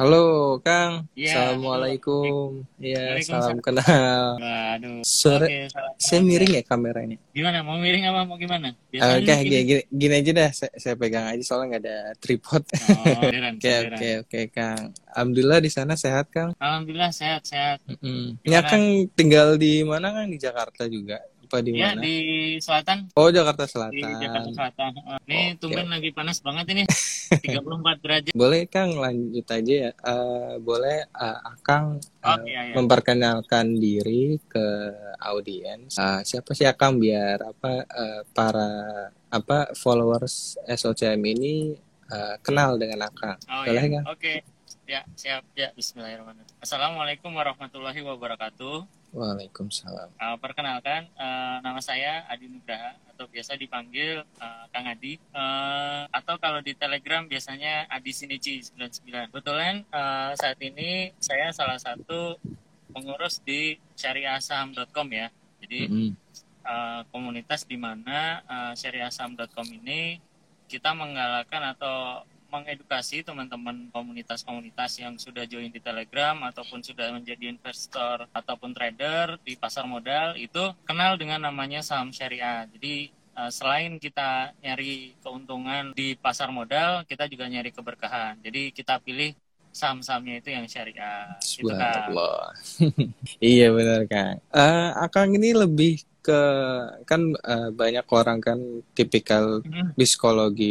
Halo, Kang. Iya, Assalamualaikum. Iya, salam kenal. Waduh. Sore, Oke, salah- saya miring ya kameranya. Gimana? Mau miring apa mau gimana? Biasanya Oke, gini. gini, gini aja dah. Saya, saya pegang aja soalnya nggak ada tripod. Oh, Oke, oke, oke, Kang. Alhamdulillah di sana sehat, Kang. Alhamdulillah sehat sehat. Mm-mm. Gimana? Ya, Kang tinggal di mana, Kang? Di Jakarta juga? Apa di Ya mana? di selatan, Oh, Jakarta di Selatan. Jakarta Selatan. Eh, Ini Oke, tumben lagi panas banget ini. 34 derajat. Boleh, Kang, lanjut aja ya. Eh, boleh, eh, Akang Oh eh, iya ya. memperkenalkan diri ke audiens. Eh, siapa sih Akang biar apa eh, para apa followers SOCM ini eh, kenal dengan Akang. Oh Boleh, iya. Oke. Ya, siap. Ya, bismillahirrahmanirrahim. Assalamualaikum warahmatullahi wabarakatuh. Waalaikumsalam. Uh, perkenalkan, uh, nama saya Adi Nugraha atau biasa dipanggil uh, Kang Adi. Uh, atau kalau di Telegram biasanya Adi Sinici 99. Kebetulan uh, saat ini saya salah satu pengurus di syariahsaham.com ya. Jadi Mm-mm. uh, komunitas di mana uh, syariahsaham.com ini kita menggalakkan atau mengedukasi teman-teman komunitas-komunitas yang sudah join di Telegram ataupun sudah menjadi investor ataupun trader di pasar modal itu kenal dengan namanya saham syariah. Jadi uh, selain kita nyari keuntungan di pasar modal, kita juga nyari keberkahan. Jadi kita pilih saham-sahamnya itu yang syariah. Itu kan. Iya benar Kang. Eh, Akang ini lebih ke kan eh, banyak orang kan tipikal Mhm. psikologi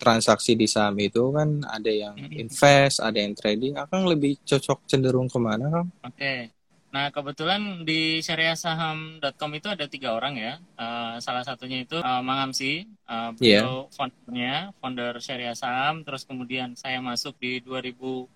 transaksi di saham itu kan ada yang invest, ada yang trading. Akang lebih cocok cenderung ke mana Kang? Oke. Nah, kebetulan di syariahsaham.com itu ada tiga orang ya. Eh, salah satunya itu eh, Mang Amsi, eh, beliau foundernya, founder Syariah Saham. Terus kemudian saya masuk di 2016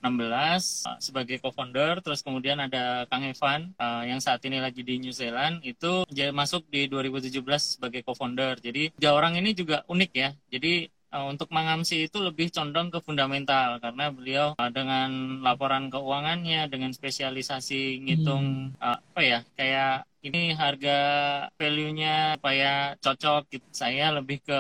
eh, sebagai co-founder. Terus kemudian ada Kang Evan eh, yang saat ini lagi di New Zealand itu masuk di 2017 sebagai co-founder. Jadi tiga orang ini juga unik ya. Jadi untuk Mangamsi itu lebih condong ke fundamental karena beliau eh, dengan laporan keuangannya dengan spesialisasi ngitung eh, apa ya kayak ini harga value-nya supaya cocok gitu. Saya lebih ke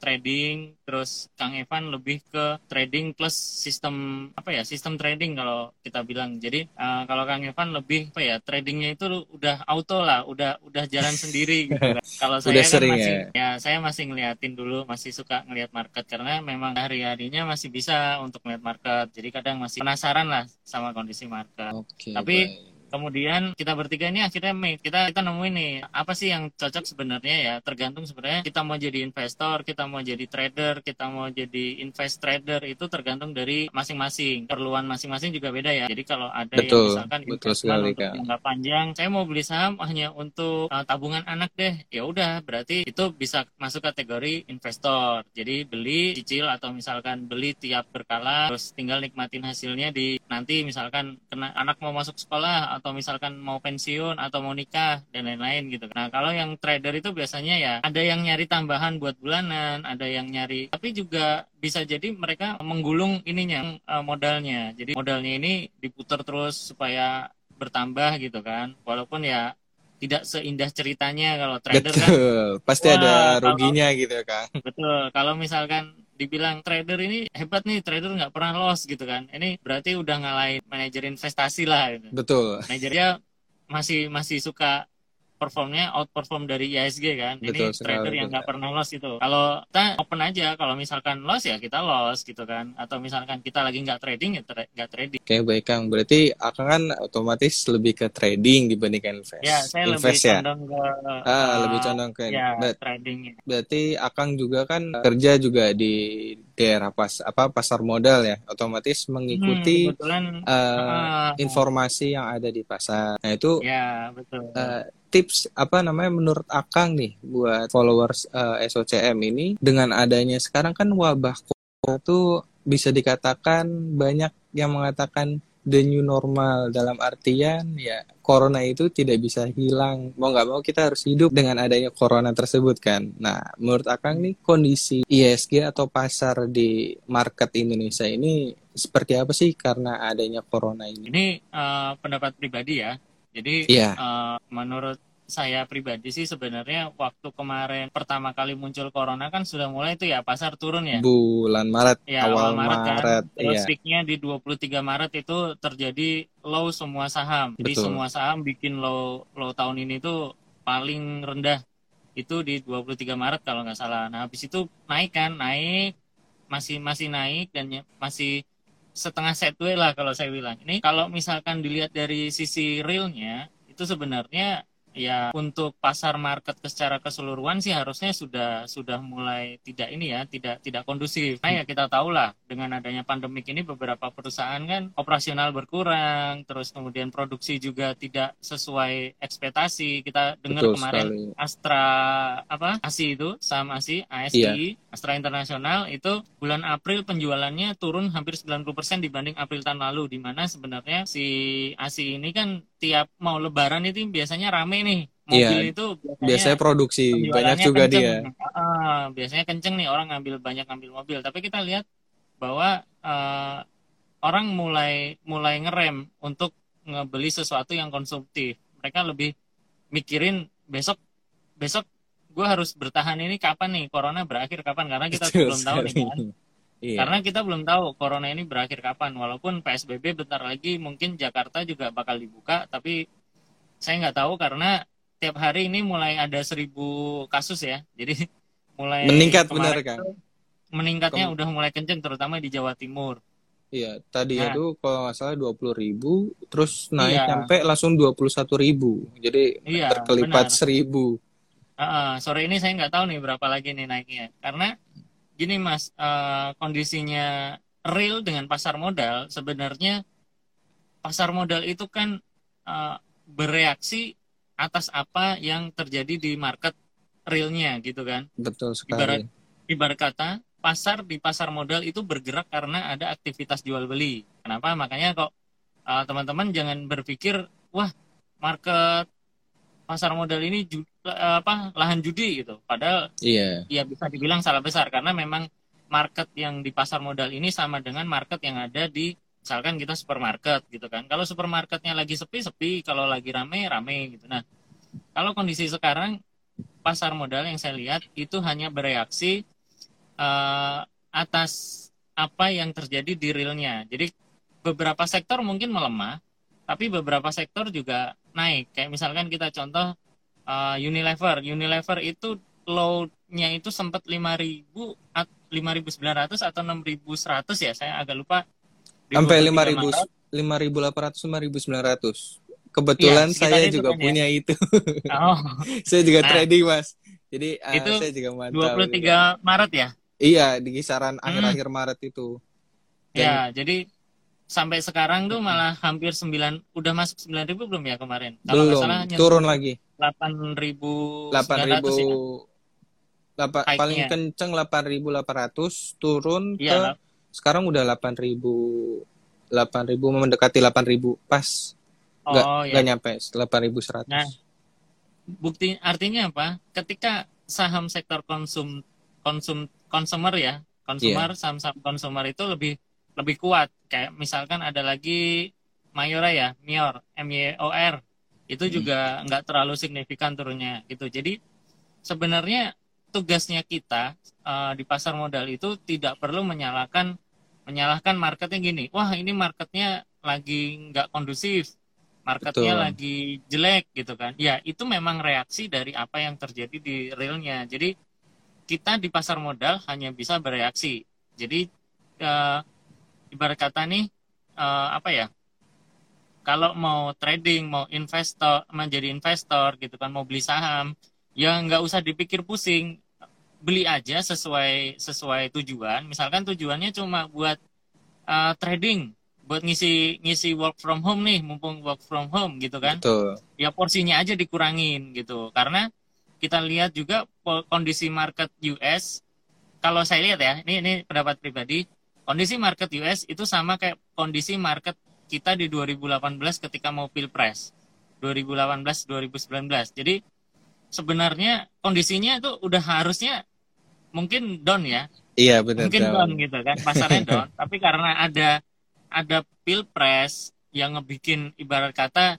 trading, terus Kang Evan lebih ke trading plus sistem apa ya sistem trading kalau kita bilang. Jadi eh, kalau Kang Evan lebih apa ya tradingnya itu udah auto lah, udah udah jalan sendiri gitu. kan. Kalau saya Udah kan sering masih ya? ya saya masih ngeliatin dulu, masih suka ngeliat market karena memang hari-harinya masih bisa untuk ngeliat market. Jadi kadang masih penasaran lah sama kondisi market. Oke, Tapi baik. Kemudian kita bertiga ini akhirnya mate. kita kita nemuin nih apa sih yang cocok sebenarnya ya? Tergantung sebenarnya kita mau jadi investor kita mau jadi trader kita mau jadi invest trader itu tergantung dari masing-masing. Perluan masing-masing juga beda ya. Jadi kalau ada yang Betul, misalkan betul sekali, untuk jangka panjang saya mau beli saham hanya untuk uh, tabungan anak deh ya udah. Berarti itu bisa masuk kategori investor. Jadi beli cicil atau misalkan beli tiap berkala terus tinggal nikmatin hasilnya di nanti misalkan kena anak mau masuk sekolah atau misalkan mau pensiun atau mau nikah dan lain-lain gitu. Nah, kalau yang trader itu biasanya ya ada yang nyari tambahan buat bulanan, ada yang nyari tapi juga bisa jadi mereka menggulung ininya eh, modalnya. Jadi modalnya ini diputar terus supaya bertambah gitu kan. Walaupun ya tidak seindah ceritanya kalau trader kan Betul. Pasti Wah, ada kalau- ruginya gitu ya, Kang. Betul. Kalau misalkan dibilang trader ini hebat nih, trader nggak pernah loss gitu kan. Ini berarti udah ngalahin manajer investasi lah. Gitu. Betul. Manajernya masih masih suka performnya outperform dari ISG kan. Betul Ini sekali, trader yang nggak pernah loss itu. Kalau kita open aja, kalau misalkan loss ya kita loss gitu kan. Atau misalkan kita lagi nggak trading ya tra- nggak trading. Oke, baik Kang. Berarti Akang kan otomatis lebih ke trading dibandingkan invest. Ya, saya lebih invest ya. condong ke Ah, eh, lebih condong ke ya Ber- tradingnya. Berarti Akang juga kan kerja juga di daerah pas apa pasar modal ya, otomatis mengikuti Hmm, kebetulan eh, ah, informasi yang ada di pasar. Nah itu ya betul. eh, tips apa namanya menurut Akang nih buat followers eh, SOCM ini dengan adanya sekarang kan wabah itu bisa dikatakan banyak yang mengatakan the new normal dalam artian ya corona itu tidak bisa hilang. Mau nggak mau kita harus hidup dengan adanya corona tersebut kan. Nah menurut Akang nih kondisi ISG atau pasar di market Indonesia ini seperti apa sih karena adanya corona ini? Ini eh, pendapat pribadi ya. Jadi Iya eh, menurut saya pribadi sih sebenarnya waktu kemarin pertama kali muncul corona kan sudah mulai itu ya pasar turun ya. Bulan Maret, ya, awal, awal Maret, Maret kan. Terus iya. peaknya di 23 Maret itu terjadi low semua saham. Jadi Betul. semua saham bikin low low tahun ini tuh paling rendah itu di 23 Maret kalau nggak salah. Nah, habis itu naik kan, naik masih masih naik dan masih setengah setway lah kalau saya bilang. Ini kalau misalkan dilihat dari sisi realnya itu sebenarnya ya untuk pasar market secara keseluruhan sih harusnya sudah sudah mulai tidak ini ya tidak tidak kondusif. Nah ya kita tahu lah dengan adanya pandemik ini beberapa perusahaan kan operasional berkurang, terus kemudian produksi juga tidak sesuai ekspektasi. Kita dengar Betul kemarin sekali. Astra apa ASI itu saham ASI ASI iya. Astra Internasional itu bulan April penjualannya turun hampir 90% dibanding April tahun lalu di mana sebenarnya si ASI ini kan tiap mau lebaran itu biasanya rame nih. Mobil iya, itu biasanya, biasanya produksi banyak juga kenceng. dia. Uh, biasanya kenceng nih orang ngambil banyak ngambil mobil. Tapi kita lihat bahwa uh, orang mulai mulai ngerem untuk ngebeli sesuatu yang konsumtif. Mereka lebih mikirin besok besok gue harus bertahan ini kapan nih? Corona berakhir kapan? Karena kita Betul belum tahu nih kan Iya. Karena kita belum tahu corona ini berakhir kapan. Walaupun PSBB bentar lagi mungkin Jakarta juga bakal dibuka, tapi saya nggak tahu karena tiap hari ini mulai ada seribu kasus ya. Jadi mulai meningkat benar kan? Meningkatnya Kem udah mulai kenceng, terutama di Jawa Timur. Iya, tadi nah, itu kalau nggak salah dua puluh ribu, terus naik iya. sampai langsung dua puluh satu ribu, jadi iya, berkelipat benar. seribu. Uh, sore ini saya nggak tahu nih berapa lagi nih naiknya, karena gini mas uh, kondisinya real dengan pasar modal sebenarnya pasar modal itu kan uh, bereaksi atas apa yang terjadi di market realnya gitu kan? Betul sekali. Ibarat ibarat kata pasar di pasar modal itu bergerak karena ada aktivitas jual beli. Kenapa? Makanya kok uh, teman-teman jangan berpikir wah market pasar modal ini apa lahan judi gitu. Padahal iya. ya bisa dibilang salah besar karena memang market yang di pasar modal ini sama dengan market yang ada di misalkan kita supermarket gitu kan. Kalau supermarketnya lagi sepi-sepi, kalau lagi rame rame gitu. Nah, kalau kondisi sekarang pasar modal yang saya lihat itu hanya bereaksi uh, atas apa yang terjadi di realnya. Jadi beberapa sektor mungkin melemah, tapi beberapa sektor juga naik. Kayak misalkan kita contoh uh, Unilever. Unilever itu low-nya itu sempat 5.000 5.900 atau 6.100 ya, saya agak lupa. Sampai 5.000 5.800 5.900. Kebetulan ya, saya juga ya. punya itu. Oh. saya juga nah, trading, Mas. Jadi uh, itu saya juga mantap. 23 juga. Maret ya? Iya, di kisaran hmm. akhir-akhir hmm. Maret itu. Dan, ya, jadi sampai sekarang tuh malah hampir 9 udah masuk 9 ribu belum ya kemarin? Kalau belum, salah, turun lagi. 8 ribu 8 ribu ya? paling kenceng 8.800 turun ya, ke sekarang udah 8.000 8.000 mendekati 8.000 pas oh, nggak ya. nggak nyampe 8.100 nah bukti artinya apa ketika saham sektor konsum konsum konsumer ya konsumer yeah. saham-saham konsumer itu lebih lebih kuat kayak misalkan ada lagi Mayora ya Mior M Y O R itu hmm. juga nggak terlalu signifikan turunnya gitu jadi sebenarnya tugasnya kita uh, di pasar modal itu tidak perlu menyalahkan menyalahkan marketnya gini wah ini marketnya lagi nggak kondusif marketnya Betul. lagi jelek gitu kan ya itu memang reaksi dari apa yang terjadi di realnya jadi kita di pasar modal hanya bisa bereaksi jadi uh, ibarat kata nih uh, apa ya kalau mau trading mau investor menjadi investor gitu kan mau beli saham ya nggak usah dipikir pusing. Beli aja sesuai sesuai tujuan. Misalkan tujuannya cuma buat uh, trading buat ngisi ngisi work from home nih mumpung work from home gitu kan. Betul. ya porsinya aja dikurangin gitu. Karena kita lihat juga kondisi market US kalau saya lihat ya ini ini pendapat pribadi Kondisi market US itu sama kayak kondisi market kita di 2018 ketika mau pilpres 2018-2019. Jadi sebenarnya kondisinya itu udah harusnya mungkin down ya. Iya benar. Mungkin down, down gitu kan pasarnya down. Tapi karena ada ada pilpres yang ngebikin ibarat kata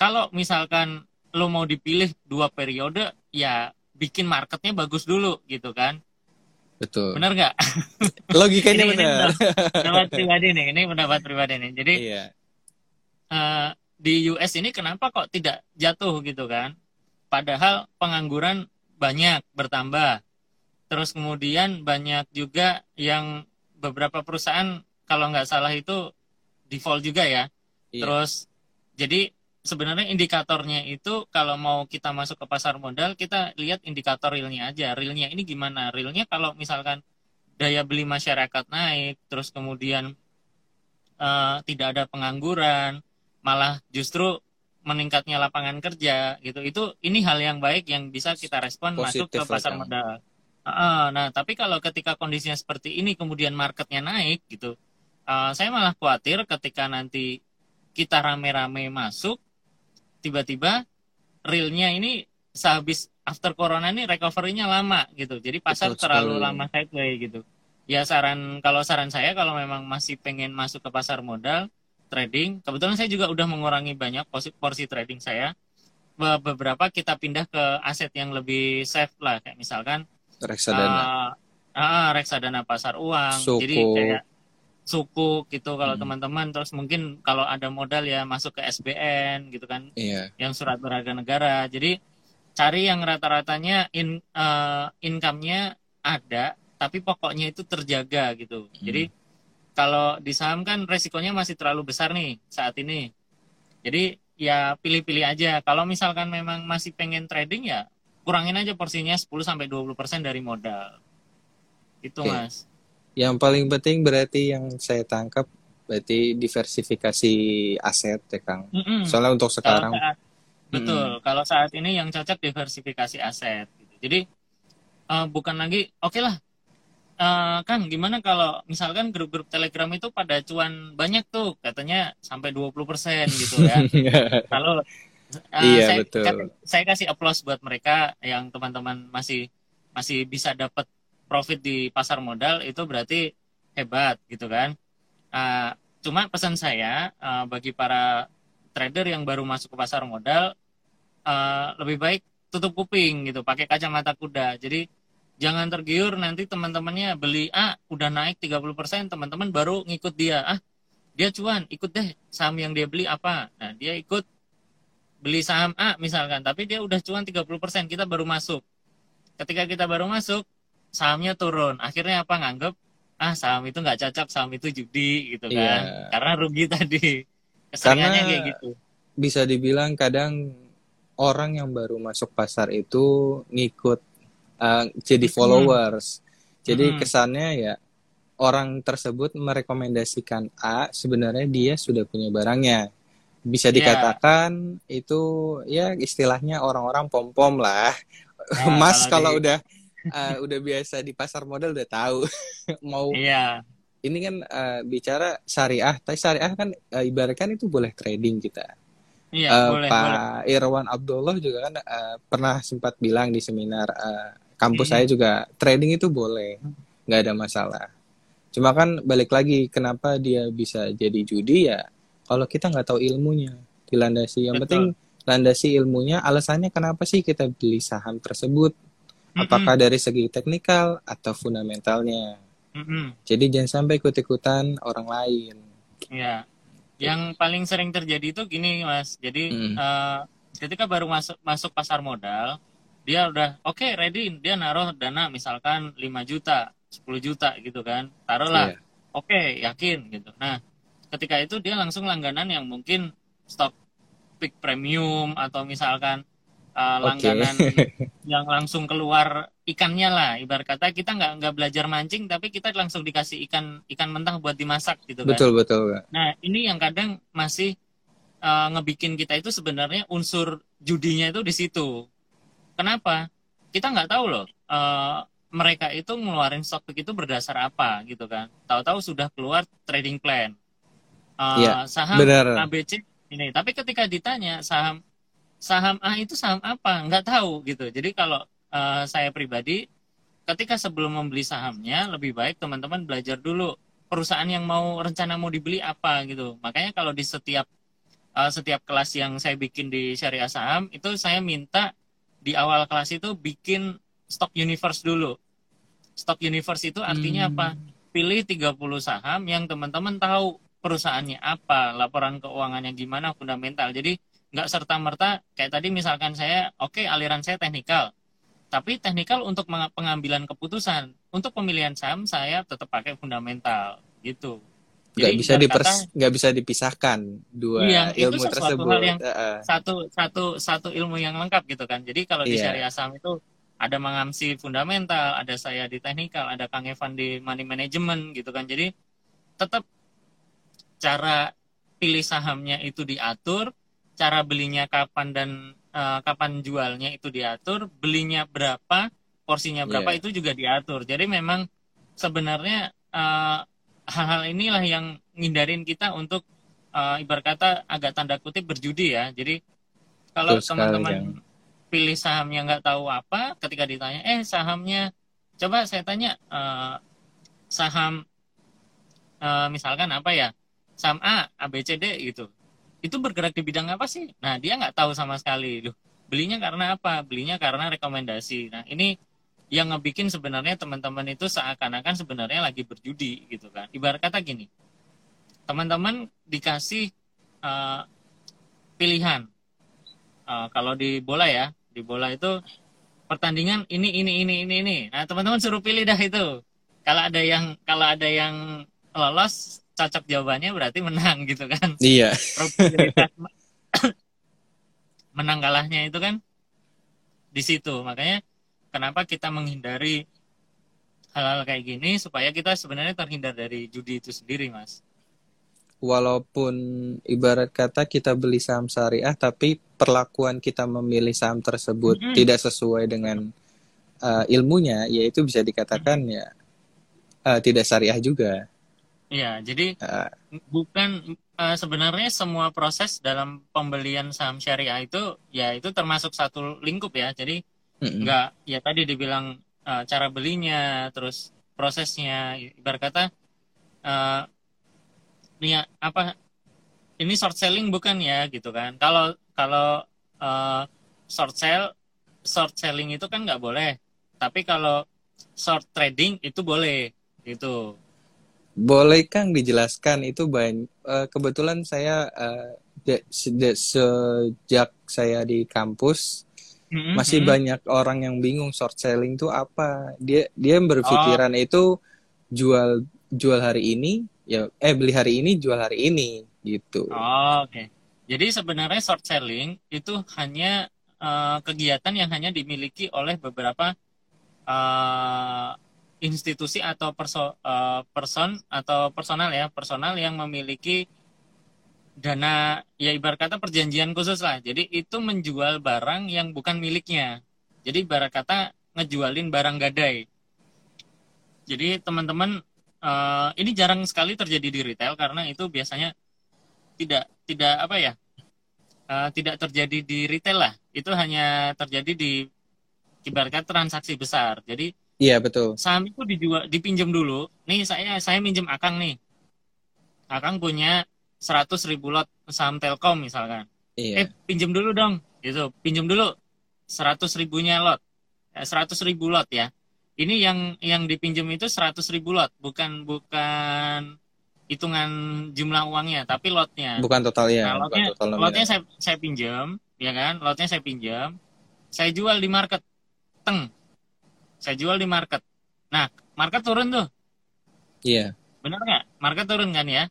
kalau misalkan lo mau dipilih dua periode ya bikin marketnya bagus dulu gitu kan betul. Benar nggak? Logikanya ini, benar. pendapat pribadi nih ini pendapat pribadi nih. Jadi iya. uh, di US ini kenapa kok tidak jatuh gitu kan? Padahal pengangguran banyak bertambah. Terus kemudian banyak juga yang beberapa perusahaan kalau nggak salah itu default juga ya. Iya. terus jadi sebenarnya indikatornya itu kalau mau kita masuk ke pasar modal kita lihat indikator realnya aja. Realnya ini gimana? Realnya kalau misalkan daya beli masyarakat naik terus kemudian uh, tidak ada pengangguran malah justru meningkatnya lapangan kerja gitu. Itu ini hal yang baik yang bisa kita respon Positif masuk ke pasar kan. modal. Uh, nah tapi kalau ketika kondisinya seperti ini kemudian marketnya naik gitu uh, saya malah khawatir ketika nanti kita rame-rame masuk tiba-tiba realnya ini sehabis after corona ini recovery-nya lama gitu. Jadi pasar Betul terlalu sekali. lama sideways gitu. Ya saran kalau saran saya kalau memang masih pengen masuk ke pasar modal trading, kebetulan saya juga udah mengurangi banyak porsi, porsi trading saya. Beberapa kita pindah ke aset yang lebih safe lah kayak misalkan reksadana. Uh, uh, reksadana pasar uang. Suku. Jadi kayak suku gitu kalau hmm. teman-teman terus mungkin kalau ada modal ya masuk ke SBN gitu kan yeah. yang surat berharga negara jadi cari yang rata-ratanya in uh, income-nya ada tapi pokoknya itu terjaga gitu hmm. jadi kalau di saham kan resikonya masih terlalu besar nih saat ini jadi ya pilih-pilih aja kalau misalkan memang masih pengen trading ya kurangin aja porsinya 10 sampai 20% dari modal itu okay. mas yang paling penting berarti yang saya tangkap berarti diversifikasi aset ya Kang. Mm -mm. Soalnya untuk sekarang. Kalau saat, betul. Mm. Kalau saat ini yang cocok diversifikasi aset. Gitu. Jadi uh, bukan lagi oke okay lah. Uh, Kang, gimana kalau misalkan grup-grup Telegram itu pada cuan banyak tuh, katanya sampai 20% gitu ya. kalau uh, iya, saya, betul. Kan, saya kasih applause buat mereka yang teman-teman masih masih bisa dapat profit di pasar modal itu berarti hebat gitu kan. Uh, cuma pesan saya uh, bagi para trader yang baru masuk ke pasar modal uh, lebih baik tutup kuping gitu, pakai kacamata kuda. Jadi jangan tergiur nanti teman-temannya beli A ah, udah naik 30%, teman-teman baru ngikut dia. Ah, dia cuan, ikut deh saham yang dia beli apa. Nah, dia ikut beli saham A misalkan, tapi dia udah cuan 30%, kita baru masuk. Ketika kita baru masuk, sahamnya turun akhirnya apa nganggep ah saham itu nggak cocok saham itu judi gitu kan yeah. karena rugi tadi keseringannya kayak gitu bisa dibilang kadang orang yang baru masuk pasar itu ngikut uh, jadi followers hmm. jadi hmm. kesannya ya orang tersebut merekomendasikan A sebenarnya dia sudah punya barangnya bisa iya. dikatakan yeah. itu ya istilahnya orang-orang pom pom lah nah, mas kalau, kalau di... udah uh, udah biasa di pasar modal udah tahu. Mau iya. ini kan uh, bicara syariah tapi syariah kan uh, ibaratkan itu boleh trading kita. Iya, uh, boleh, Pak boleh. Irwan Abdullah juga kan uh, pernah sempat bilang di seminar uh, kampus hmm. saya juga trading itu boleh nggak ada masalah. Cuma kan balik lagi kenapa dia bisa jadi judi? Ya kalau kita nggak tahu ilmunya dilandasi. Yang Betul. penting landasi ilmunya alasannya kenapa sih kita beli saham tersebut apakah dari segi teknikal atau fundamentalnya. Mm-hmm. Jadi jangan sampai ikut-ikutan orang lain. Ya, yang paling sering terjadi itu gini mas. Jadi mm. uh, ketika baru masuk masuk pasar modal, dia udah oke okay, ready, dia naruh dana misalkan 5 juta, 10 juta gitu kan, taruhlah. Yeah. Oke, okay, yakin gitu. Nah, ketika itu dia langsung langganan yang mungkin stok peak premium atau misalkan uh, langganan okay. yang langsung keluar ikannya lah ibarat kata. Kita nggak nggak belajar mancing tapi kita langsung dikasih ikan ikan mentah buat dimasak gitu kan. Betul betul nah ini yang kadang masih uh, ngebikin kita itu sebenarnya unsur judinya itu di situ. Kenapa? Kita nggak tahu loh uh, mereka itu ngeluarin stock itu berdasar apa gitu kan. Tahu-tahu sudah keluar trading plan. Uh, ya, saham benar. ABC ini. Tapi ketika ditanya saham saham A itu saham apa nggak tahu gitu jadi kalau uh, saya pribadi ketika sebelum membeli sahamnya lebih baik teman-teman belajar dulu perusahaan yang mau rencana mau dibeli apa gitu makanya kalau di setiap uh, setiap kelas yang saya bikin di syariah saham itu saya minta di awal kelas itu bikin stock universe dulu. Stock universe itu artinya hmm. apa? Pilih 30 saham yang teman-teman tahu perusahaannya apa, laporan keuangannya gimana, fundamental. Jadi nggak serta-merta kayak tadi misalkan saya, oke okay, aliran saya teknikal, tapi teknikal untuk pengambilan keputusan. Untuk pemilihan saham saya tetap pakai fundamental gitu. Nggak bisa dipers nggak bisa dipisahkan dua iya, ilmu itu tersebut. hal yang uh, satu satu satu ilmu yang lengkap gitu kan. Jadi kalau di iya. syariah saham itu ada mengamsi fundamental ada saya di teknikal ada kang Evan di money management gitu kan. Jadi tetap cara pilih sahamnya itu diatur cara belinya kapan dan uh, kapan jualnya itu diatur belinya berapa porsinya berapa yeah. itu juga diatur. Jadi memang sebenarnya uh, hal-hal inilah yang ngindarin kita untuk uh, ibarat kata agak tanda kutip berjudi ya. Jadi kalau teman-teman pilih saham yang nggak tahu apa, ketika ditanya, eh sahamnya, coba saya tanya uh, saham uh, misalkan apa ya, saham A, A B C D gitu, itu bergerak di bidang apa sih? Nah dia nggak tahu sama sekali, loh belinya karena apa? Belinya karena rekomendasi. Nah ini yang ngebikin sebenarnya teman-teman itu seakan-akan sebenarnya lagi berjudi gitu kan. Ibarat kata gini, teman-teman dikasih uh, pilihan. Uh, kalau di bola ya, di bola itu pertandingan ini ini ini ini ini. Nah teman-teman suruh pilih dah itu. Kalau ada yang kalau ada yang lolos cocok jawabannya berarti menang gitu kan. Iya. menang kalahnya itu kan di situ. Makanya kenapa kita menghindari hal-hal kayak gini supaya kita sebenarnya terhindar dari judi itu sendiri, Mas. Walaupun ibarat kata kita beli saham syariah, tapi perlakuan kita memilih saham tersebut mm -hmm. tidak sesuai dengan uh, ilmunya, yaitu bisa dikatakan mm -hmm. ya uh, tidak syariah juga. Iya, jadi uh, bukan uh, sebenarnya semua proses dalam pembelian saham syariah itu ya itu termasuk satu lingkup ya. Jadi mm-hmm. nggak ya tadi dibilang uh, cara belinya terus prosesnya. Ibarat kata uh, ini apa ini short selling bukan ya gitu kan. Kalau kalau uh, short sell short selling itu kan nggak boleh. Tapi kalau short trading itu boleh gitu boleh kang dijelaskan itu banyak uh, kebetulan saya uh, de, de, sejak saya di kampus hmm masih hmm. banyak orang yang bingung short selling itu apa dia dia berpikiran oh. itu jual jual hari ini ya eh beli hari ini jual hari ini gitu oh, oke okay. jadi sebenarnya short selling itu hanya uh, kegiatan yang hanya dimiliki oleh beberapa uh, institusi atau perso, uh, person atau personal ya personal yang memiliki dana ya ibarat kata perjanjian khusus lah. Jadi itu menjual barang yang bukan miliknya. Jadi ibarat kata ngejualin barang gadai. Jadi teman-teman uh, ini jarang sekali terjadi di retail karena itu biasanya tidak tidak apa ya uh, tidak terjadi di retail lah. Itu hanya terjadi di ibarat kata transaksi besar. Jadi Iya betul. Saham itu dijual, dipinjam dulu. Nih saya saya minjem Akang nih. Akang punya seratus ribu lot saham Telkom misalkan. Iya. Eh pinjam dulu dong, gitu. Pinjam dulu seratus ribunya lot, eh, seratus ribu lot ya. Ini yang yang dipinjam itu seratus ribu lot, bukan bukan hitungan jumlah uangnya, tapi lotnya. Bukan total ya. Nah, lotnya, total lotnya saya saya pinjam, ya kan? Lotnya saya pinjam, saya jual di market, teng. Saya jual di market. Nah, market turun tuh. Iya. Benar nggak? Market turun kan ya?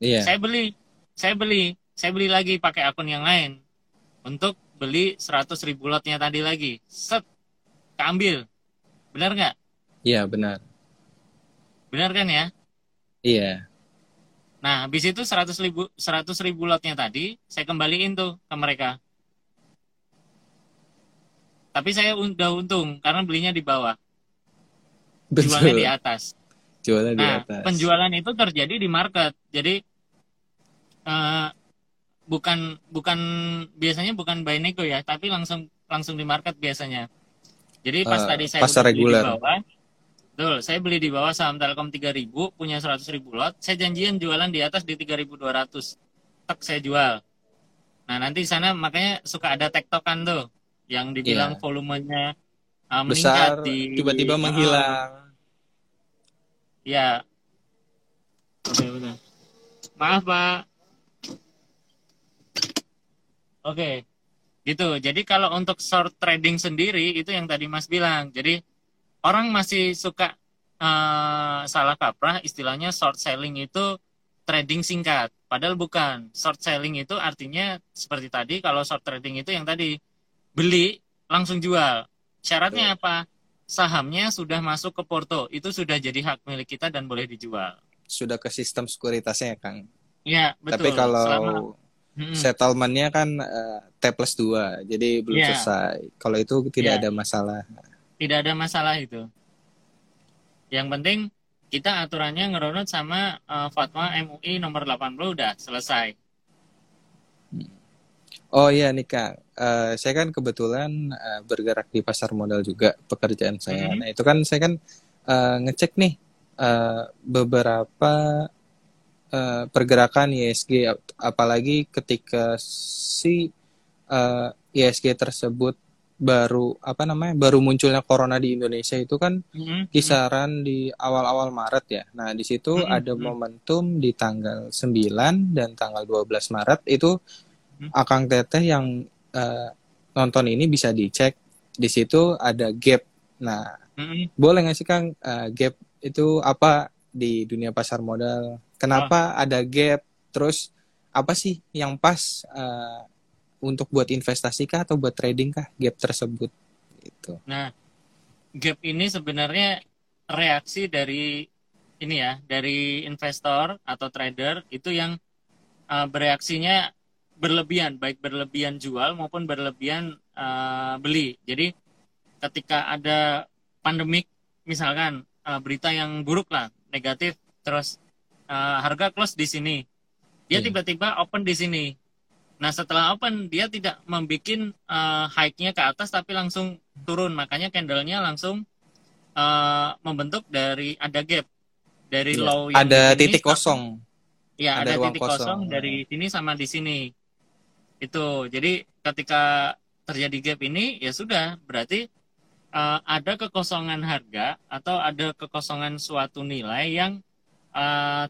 Iya. Saya beli, saya beli, saya beli lagi pakai akun yang lain untuk beli 100 ribu lotnya tadi lagi. Set, keambil. Benar nggak? Iya, benar. Benar kan ya? Iya. Nah, habis itu 100 ribu, 100 ribu lotnya tadi, saya kembaliin tuh ke mereka. Tapi saya udah untung, karena belinya di bawah. Betul. Jualnya di atas. Jualnya nah, di atas. penjualan itu terjadi di market. Jadi uh, bukan bukan biasanya bukan by nego ya, tapi langsung langsung di market biasanya. Jadi pas uh, tadi saya pasar beli regular. di bawah, betul, saya beli di bawah saham Telkom 3000 punya 100 ribu lot, saya janjian jualan di atas di 3200. Tak saya jual. Nah, nanti sana makanya suka ada tektokan tuh yang dibilang yeah. volumenya uh, besar tiba-tiba uh, menghilang. Ya. Oke, benar. Maaf, Pak. Oke. Gitu. Jadi kalau untuk short trading sendiri itu yang tadi Mas bilang. Jadi orang masih suka uh, salah kaprah istilahnya short selling itu trading singkat. Padahal bukan. Short selling itu artinya seperti tadi kalau short trading itu yang tadi beli langsung jual. Syaratnya apa? Sahamnya sudah masuk ke porto. Itu sudah jadi hak milik kita dan boleh dijual. Sudah ke sistem sekuritasnya ya, Kang. Iya, betul. Tapi kalau Selama... settlementnya kan uh, T plus 2, jadi belum ya. selesai. Kalau itu tidak ya. ada masalah. Tidak ada masalah itu. Yang penting kita aturannya ngerunut sama uh, fatwa MUI nomor 80 udah selesai. Oh iya nih Kak, uh, saya kan kebetulan uh, bergerak di pasar modal juga pekerjaan saya. Mm -hmm. Nah itu kan saya kan uh, ngecek nih uh, beberapa uh, pergerakan ISG, apalagi ketika si uh, ISG tersebut baru apa namanya baru munculnya corona di Indonesia itu kan mm-hmm. kisaran di awal-awal Maret ya. Nah, di situ mm-hmm. ada momentum di tanggal 9 dan tanggal 12 Maret itu mm-hmm. Akang Teteh yang uh, nonton ini bisa dicek di situ ada gap. Nah, mm-hmm. boleh nggak sih Kang uh, gap itu apa di dunia pasar modal? Kenapa oh. ada gap? Terus apa sih yang pas uh, untuk buat investasi kah atau buat trading kah gap tersebut itu nah gap ini sebenarnya reaksi dari ini ya dari investor atau trader itu yang uh, bereaksinya berlebihan baik berlebihan jual maupun berlebihan uh, beli jadi ketika ada pandemik misalkan uh, berita yang buruk lah negatif terus uh, harga close di sini dia iya. tiba-tiba yeah. open di sini Nah setelah open dia tidak membuat uh, high-nya ke atas tapi langsung turun makanya candlenya langsung uh, membentuk dari ada gap dari ya. low yang ada titik kosong. Ya ada, ada titik kosong. kosong dari sini sama di sini itu. Jadi ketika terjadi gap ini ya sudah. Berarti uh, ada kekosongan harga atau ada kekosongan suatu nilai yang uh,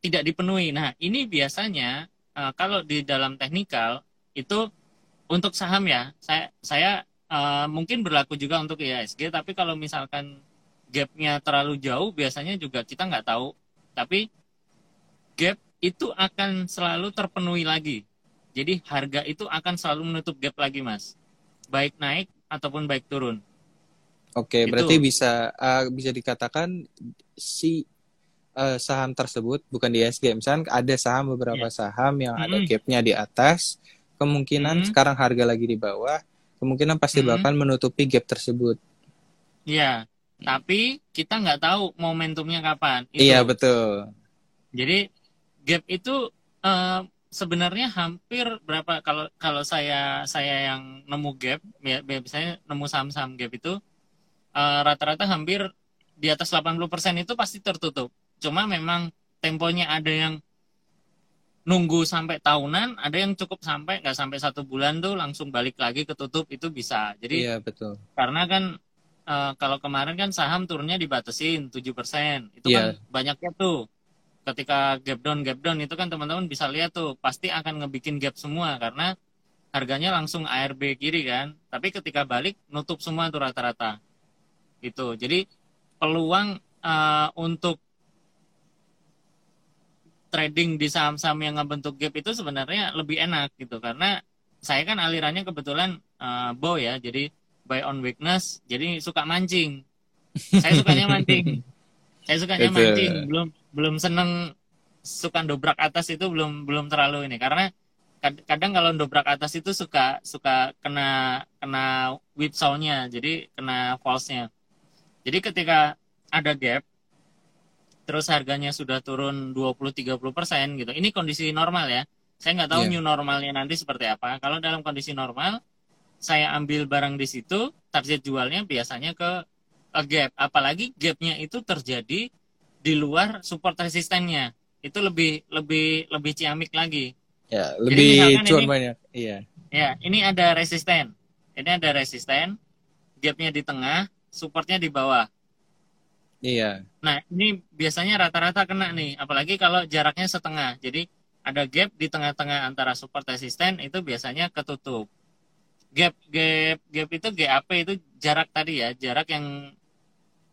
tidak dipenuhi. Nah ini biasanya uh, kalau di dalam teknikal itu untuk saham ya. Saya saya uh, mungkin berlaku juga untuk IHSG tapi kalau misalkan gapnya terlalu jauh biasanya juga kita nggak tahu. Tapi gap itu akan selalu terpenuhi lagi jadi harga itu akan selalu menutup gap lagi mas baik naik ataupun baik turun Oke, itu. berarti bisa uh, bisa dikatakan si uh, saham tersebut bukan di SG misalnya ada saham beberapa yeah. saham yang mm -hmm. ada gapnya di atas kemungkinan mm -hmm. sekarang harga lagi di bawah kemungkinan pasti mm -hmm. bakal menutupi gap tersebut Iya, yeah. tapi kita nggak tahu momentumnya kapan. Iya betul. Jadi gap itu uh, sebenarnya hampir berapa kalau kalau saya saya yang nemu gap ya biasanya nemu saham-saham gap itu eh, rata-rata uh, hampir di atas 80% itu pasti tertutup. Cuma memang temponya ada yang nunggu sampai tahunan, ada yang cukup sampai nggak sampai satu bulan tuh langsung balik lagi ketutup itu bisa. Jadi iya betul. Karena kan e, kalau kemarin kan saham turunnya dibatasin 7%. Itu yeah. kan banyaknya tuh. Ketika gap down gap down itu kan teman-teman bisa lihat tuh pasti akan ngebikin gap semua karena harganya langsung ARB kiri kan. Tapi ketika balik nutup semua tuh rata-rata. Itu. Jadi peluang uh, untuk trading di saham-saham yang ngebentuk gap itu sebenarnya lebih enak gitu karena saya kan alirannya kebetulan uh, bow ya jadi buy on weakness jadi suka mancing saya sukanya mancing saya sukanya mancing belum belum seneng suka dobrak atas itu belum belum terlalu ini karena kadang kalau dobrak atas itu suka suka kena kena whipsaw-nya jadi kena false-nya jadi ketika ada gap terus harganya sudah turun 20-30 persen gitu. Ini kondisi normal ya. Saya nggak tahu yeah. new normalnya nanti seperti apa. Kalau dalam kondisi normal, saya ambil barang di situ, target jualnya biasanya ke a gap. Apalagi gapnya itu terjadi di luar support resistennya. Itu lebih lebih lebih ciamik lagi. Ya, lebih cuan banyak. Iya. Ya, ini ada resisten. Ini ada resisten, gapnya di tengah, supportnya di bawah. Iya. Nah, ini biasanya rata-rata kena nih, apalagi kalau jaraknya setengah. Jadi ada gap di tengah-tengah antara support resisten itu biasanya ketutup. Gap gap gap itu GAP itu jarak tadi ya, jarak yang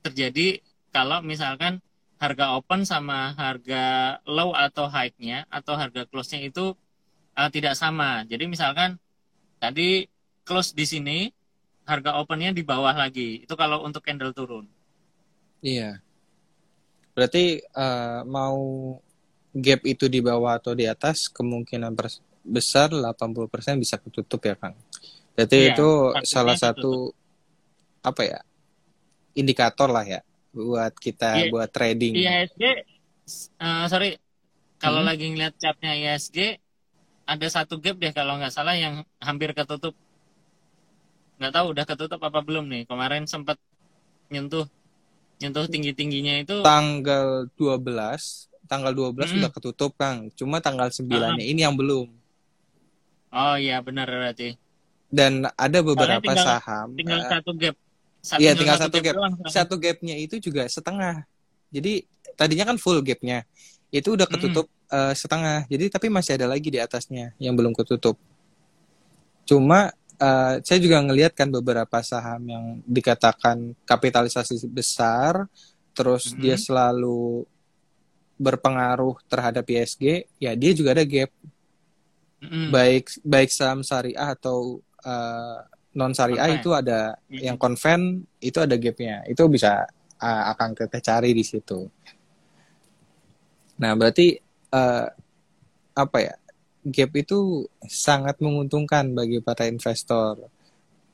terjadi kalau misalkan harga open sama harga low atau high-nya atau harga close-nya itu uh, tidak sama. Jadi misalkan tadi close di sini, harga opennya di bawah lagi. Itu kalau untuk candle turun. Iya. Berarti uh, mau gap itu di bawah atau di atas kemungkinan besar 80% bisa ketutup ya Kang. Berarti iya, itu salah satu apa ya? indikator lah ya buat kita iya, buat trading. IHSG uh, eh, sorry kalau hmm. lagi ngeliat chartnya IHSG ada satu gap deh kalau nggak salah yang hampir ketutup nggak tahu udah ketutup apa belum nih kemarin sempat nyentuh nyentuh tinggi tingginya itu tanggal 12 tanggal 12 hmm. sudah ketutup Kang cuma tanggal 9 nya uh-huh. ini yang belum oh iya benar berarti dan ada beberapa tinggal, saham tinggal uh, satu gap iya tinggal satu, gap, gap. Doang, satu gapnya itu juga setengah jadi tadinya kan full gapnya itu udah ketutup uh, setengah. Jadi tapi masih ada lagi di atasnya yang belum ketutup. Cuma uh, saya juga ngelihat kan beberapa saham yang dikatakan kapitalisasi besar, terus hmm. dia selalu berpengaruh terhadap ISG, ya dia juga ada gap. Hmm. Baik baik saham syariah atau uh, non syariah itu ada hmm. yang konven itu ada gapnya. Itu bisa uh, akan kita cari di situ. Nah, berarti uh, apa ya gap itu sangat menguntungkan bagi para investor.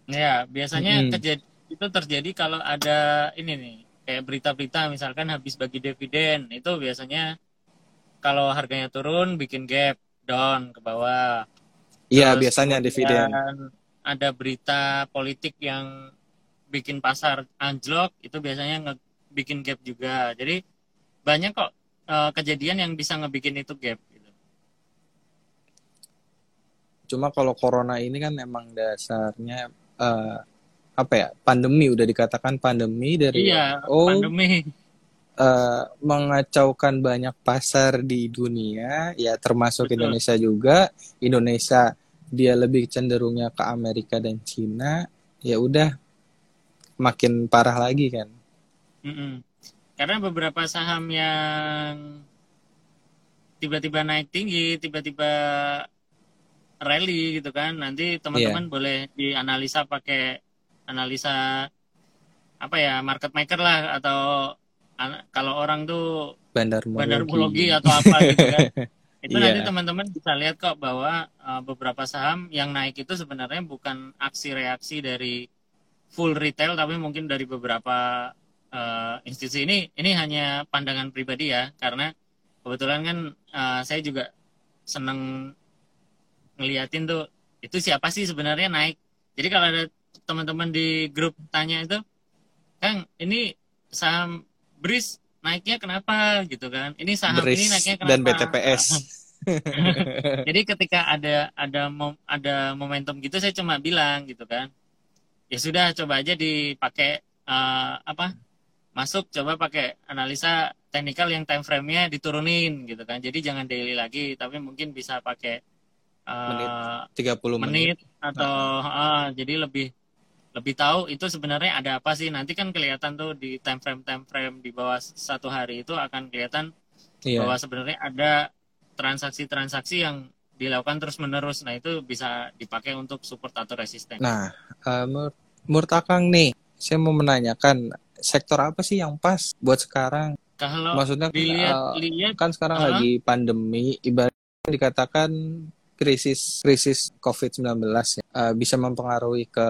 Ya biasanya hmm. terjadi, itu terjadi kalau ada ini nih kayak berita-berita misalkan habis bagi dividen itu biasanya kalau harganya turun bikin gap down ke bawah. Iya biasanya dividen. Ada berita politik yang bikin pasar anjlok itu biasanya bikin gap juga. Jadi banyak kok uh, kejadian yang bisa ngebikin itu gap gitu. Cuma kalau corona ini kan emang dasarnya uh, apa ya pandemi udah dikatakan pandemi dari iya, oh pandemi uh, mengacaukan banyak pasar di dunia ya termasuk Betul. Indonesia juga Indonesia dia lebih cenderungnya ke Amerika dan Cina ya udah makin parah lagi kan. Mm -mm. Karena beberapa saham yang tiba-tiba naik tinggi, tiba-tiba rally gitu kan, nanti teman-teman yeah. boleh dianalisa pakai analisa apa ya market maker lah atau kalau orang tuh bandar bandarmologi atau apa gitu kan. itu yeah. nanti teman-teman bisa lihat kok bahwa uh, beberapa saham yang naik itu sebenarnya bukan aksi reaksi dari full retail tapi mungkin dari beberapa uh, institusi ini ini hanya pandangan pribadi ya karena kebetulan kan uh, saya juga seneng ngeliatin tuh itu siapa sih sebenarnya naik jadi kalau ada teman-teman di grup tanya itu kang ini saham bris naiknya kenapa gitu kan. Ini saham Bris ini naiknya kenapa? Dan BTPS jadi ketika ada ada mom, ada momentum gitu saya cuma bilang gitu kan. Ya sudah coba aja dipakai uh, apa masuk coba pakai analisa teknikal yang time frame-nya diturunin gitu kan. Jadi jangan daily lagi tapi mungkin bisa pakai uh, menit 30 menit, menit. atau uh, jadi lebih lebih tahu itu sebenarnya ada apa sih nanti kan kelihatan tuh di time frame time frame di bawah satu hari itu akan kelihatan yeah. bahwa sebenarnya ada transaksi-transaksi yang dilakukan terus menerus nah itu bisa dipakai untuk support atau resisten. Nah, uh, menurut Akang nih, saya mau menanyakan sektor apa sih yang pas buat sekarang? Kalau maksudnya dilihat, uh, lihat, kan sekarang uh, lagi pandemi, ibaratnya dikatakan krisis krisis COVID-19 ya, uh, bisa mempengaruhi ke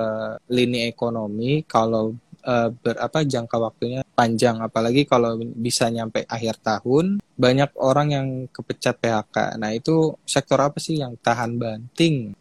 lini ekonomi kalau uh, berapa jangka waktunya panjang apalagi kalau bisa nyampe akhir tahun banyak orang yang kepecat PHK. Nah, itu sektor apa sih yang tahan banting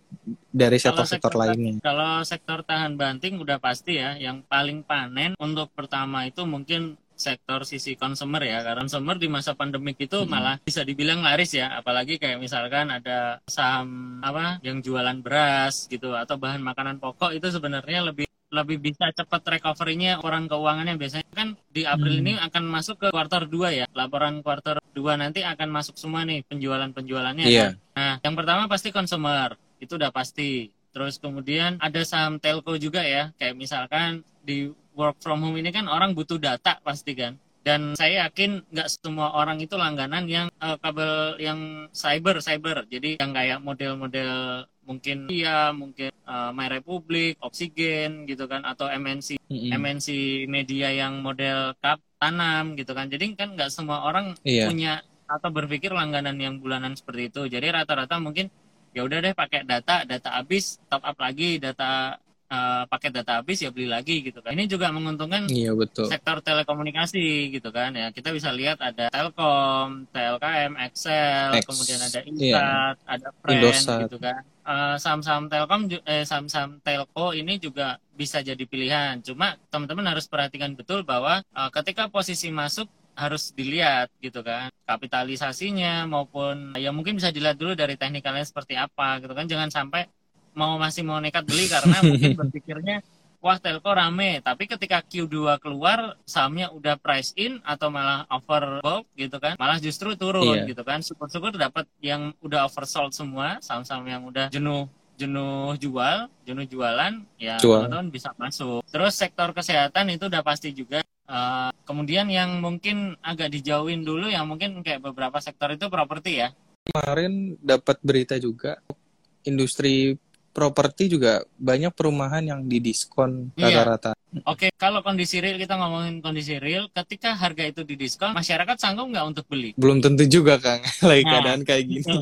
dari sektor-sektor lainnya? Kalau sektor tahan banting udah pasti ya, yang paling panen untuk pertama itu mungkin sektor sisi consumer ya karena consumer di masa pandemik itu hmm. malah bisa dibilang laris ya apalagi kayak misalkan ada saham apa yang jualan beras gitu atau bahan makanan pokok itu sebenarnya lebih lebih bisa cepat recovery-nya orang keuangannya biasanya kan di April hmm. ini akan masuk ke kuartal 2 ya. Laporan kuartal 2 nanti akan masuk semua nih penjualan-penjualannya yeah. kan. Nah, yang pertama pasti consumer. Itu udah pasti. Terus kemudian ada saham telco juga ya. Kayak misalkan di work from home ini kan orang butuh data pasti kan. Dan saya yakin nggak semua orang itu langganan yang uh, kabel yang cyber cyber. Jadi yang kayak model-model mungkin iya mungkin uh, My Republic, Oksigen gitu kan atau MNC mm-hmm. MNC media yang model kap tanam gitu kan. Jadi kan nggak semua orang yeah. punya atau berpikir langganan yang bulanan seperti itu. Jadi rata-rata mungkin ya udah deh pakai data, data habis top up lagi, data uh, paket data habis ya beli lagi gitu kan. Ini juga menguntungkan iya, betul. sektor telekomunikasi gitu kan ya. Kita bisa lihat ada Telkom, TLKM, Excel, X, kemudian ada Insat, iya. ada Friend Indosat. gitu kan. Uh, saham-saham Telkom eh saham-saham Telco ini juga bisa jadi pilihan. Cuma teman-teman harus perhatikan betul bahwa uh, ketika posisi masuk harus dilihat gitu kan kapitalisasinya maupun ya mungkin bisa dilihat dulu dari teknikalnya seperti apa gitu kan jangan sampai mau masih mau nekat beli karena mungkin berpikirnya wah telco rame. Tapi ketika Q2 keluar sahamnya udah price in atau malah overbought gitu kan malah justru turun iya. gitu kan. Syukur-syukur dapat yang udah oversold semua saham-saham yang udah jenuh jenuh jual jenuh jualan ya teman-teman bisa masuk. Terus sektor kesehatan itu udah pasti juga uh, kemudian yang mungkin agak dijauhin dulu yang mungkin kayak beberapa sektor itu properti ya. Kemarin dapat berita juga industri properti juga banyak perumahan yang didiskon iya. rata-rata. Oke, kalau kondisi real kita ngomongin kondisi real, ketika harga itu didiskon, masyarakat sanggup nggak untuk beli? Belum tentu juga, Kang. Lagi nah, keadaan kayak gini. Gitu.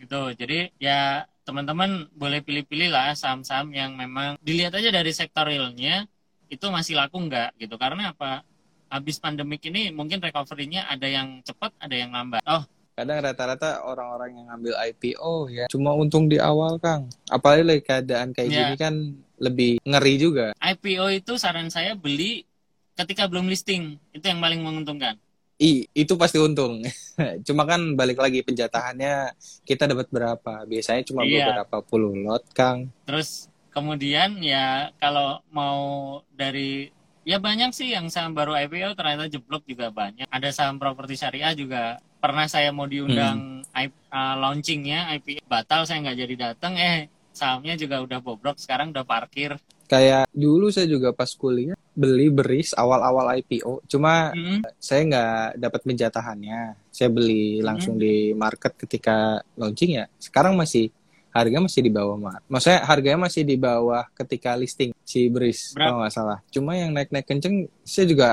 gitu. Jadi ya teman-teman boleh pilih-pilih lah saham-saham yang memang dilihat aja dari sektor realnya itu masih laku nggak gitu. Karena apa? Habis pandemik ini mungkin recovery-nya ada yang cepat, ada yang lambat. Oh, kadang rata-rata orang-orang yang ngambil IPO ya cuma untung di awal Kang apalagi lagi keadaan kayak ya. gini kan lebih ngeri juga IPO itu saran saya beli ketika belum listing itu yang paling menguntungkan I, itu pasti untung. cuma kan balik lagi penjatahannya kita dapat berapa? Biasanya cuma iya. beberapa puluh lot, Kang. Terus kemudian ya kalau mau dari ya banyak sih yang saham baru IPO ternyata jeblok juga banyak. Ada saham properti syariah juga pernah saya mau diundang hmm. uh, launchingnya IP batal saya nggak jadi datang eh sahamnya juga udah bobrok sekarang udah parkir. Kayak dulu saya juga pas kuliah beli beris awal-awal IPO cuma hmm. saya nggak dapat penjatahannya saya beli langsung hmm. di market ketika launching ya. Sekarang masih harga masih di bawah mar maksudnya harganya masih di bawah ketika listing si beris kalau nggak salah. Cuma yang naik-naik kenceng saya juga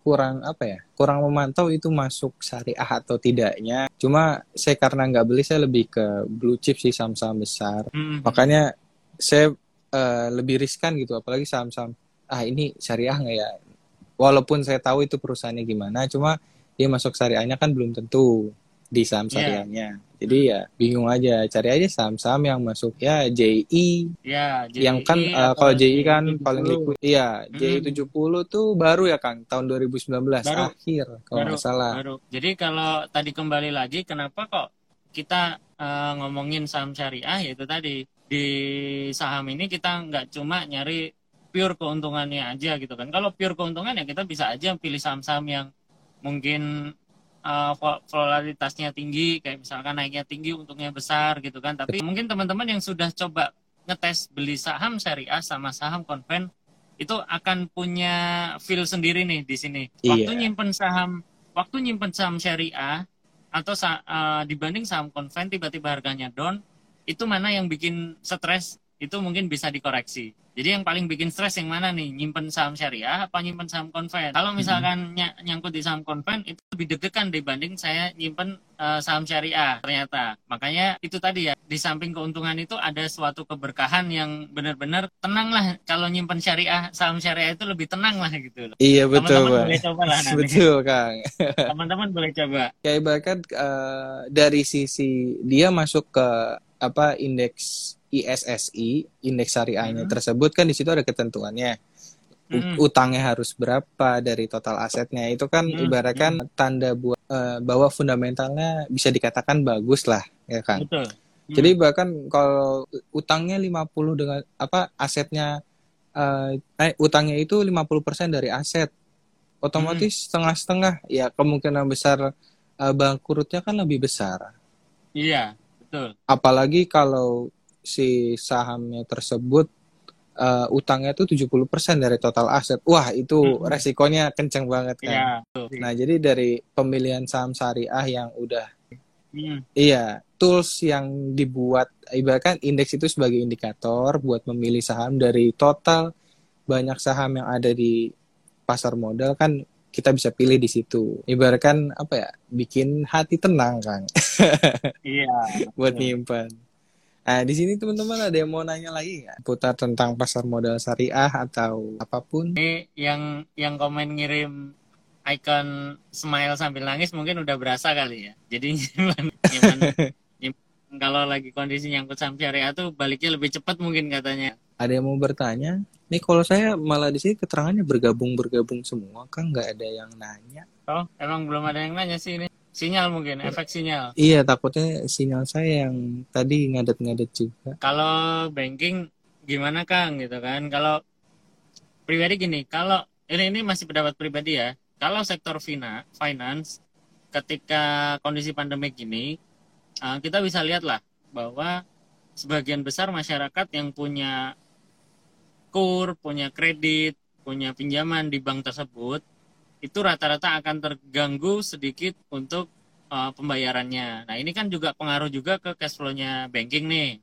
kurang apa ya kurang memantau itu masuk syariah atau tidaknya. Cuma saya karena nggak beli saya lebih ke blue chip sih saham-saham besar. Mm-hmm. makanya saya uh, lebih riskan gitu apalagi saham-saham ah ini syariah nggak ya? Walaupun saya tahu itu perusahaannya gimana cuma dia masuk syariahnya kan belum tentu di saham iya. syariahnya. Yeah. Jadi ya bingung aja, cari aja saham-saham yang masuk ya JI. Ya, JI yang kan uh, kalau JI kan paling liquid. Iya, hmm. JI 70 tuh baru ya Kang, tahun 2019 baru, akhir kalau nggak salah. Baru. Jadi kalau tadi kembali lagi kenapa kok kita uh, ngomongin saham syariah yaitu tadi di saham ini kita nggak cuma nyari pure keuntungannya aja gitu kan. Kalau pure keuntungan ya kita bisa aja pilih saham-saham yang mungkin uh, volatilitasnya tinggi, kayak misalkan naiknya tinggi, untungnya besar gitu kan. Tapi mungkin teman-teman yang sudah coba ngetes beli saham syariah sama saham konven itu akan punya feel sendiri nih di sini. Waktu iya. nyimpen saham, waktu nyimpen saham syariah atau uh, dibanding saham konven tiba-tiba harganya down, itu mana yang bikin stres? Itu mungkin bisa dikoreksi. Jadi yang paling bikin stres yang mana nih? Nyimpen saham syariah apa nyimpen saham konven? Kalau misalkan hmm. ny nyangkut di saham konven itu lebih deg-degan dibanding saya nyimpen uh, saham syariah ternyata. Makanya itu tadi ya, di samping keuntungan itu ada suatu keberkahan yang benar-benar tenang lah kalau nyimpen syariah, saham syariah itu lebih tenang lah gitu. Iya betul, Teman-teman boleh coba lah nanti. Betul, Kang. Teman-teman boleh coba. Kayak bahkan uh, dari sisi dia masuk ke apa indeks ISSI indeks syariahnya hmm. tersebut kan di situ ada ketentuannya hmm. utangnya harus berapa dari total asetnya itu kan hmm. ibaratkan hmm. tanda buat uh, bahwa fundamentalnya bisa dikatakan bagus lah ya kan Betul. Hmm. jadi bahkan kalau utangnya 50 dengan apa asetnya uh, eh utangnya itu 50% dari aset otomatis hmm. setengah-setengah ya kemungkinan besar uh, bangkrutnya kan lebih besar iya betul apalagi kalau si sahamnya tersebut uh, utangnya itu 70% dari total aset. Wah, itu hmm. resikonya kenceng banget kan. Ya, nah, jadi dari pemilihan saham syariah yang udah hmm. Iya, tools yang dibuat ibaratkan indeks itu sebagai indikator buat memilih saham dari total banyak saham yang ada di pasar modal kan kita bisa pilih di situ. Ibaratkan apa ya? Bikin hati tenang, Kang. Iya. buat nyimpan. Nah, di sini teman-teman ada yang mau nanya lagi nggak? Putar tentang pasar modal syariah atau apa pun? Ini yang yang komen ngirim icon smile sambil nangis mungkin udah berasa kali ya. Jadi nyaman, nyaman, nyaman kalau lagi kondisi nyangkut saham syariah tuh baliknya lebih cepat mungkin katanya. Ada yang mau bertanya? Nih kalau saya malah di sini keterangannya bergabung-bergabung semua, kan nggak ada yang nanya. Oh, emang belum ada yang nanya sih ini. Sinyal mungkin, efek sinyal. Iya, takutnya sinyal saya yang tadi ngadet-ngadet juga. Kalau banking gimana Kang gitu kan? Kalau pribadi gini, kalau ini ini masih pendapat pribadi ya. Kalau sektor fina, finance ketika kondisi pandemik ini uh, kita bisa lihat lah bahwa sebagian besar masyarakat yang punya kur, punya kredit, punya pinjaman di bank tersebut itu rata-rata akan terganggu sedikit untuk uh, pembayarannya. Nah ini kan juga pengaruh juga ke cash flow-nya banking nih.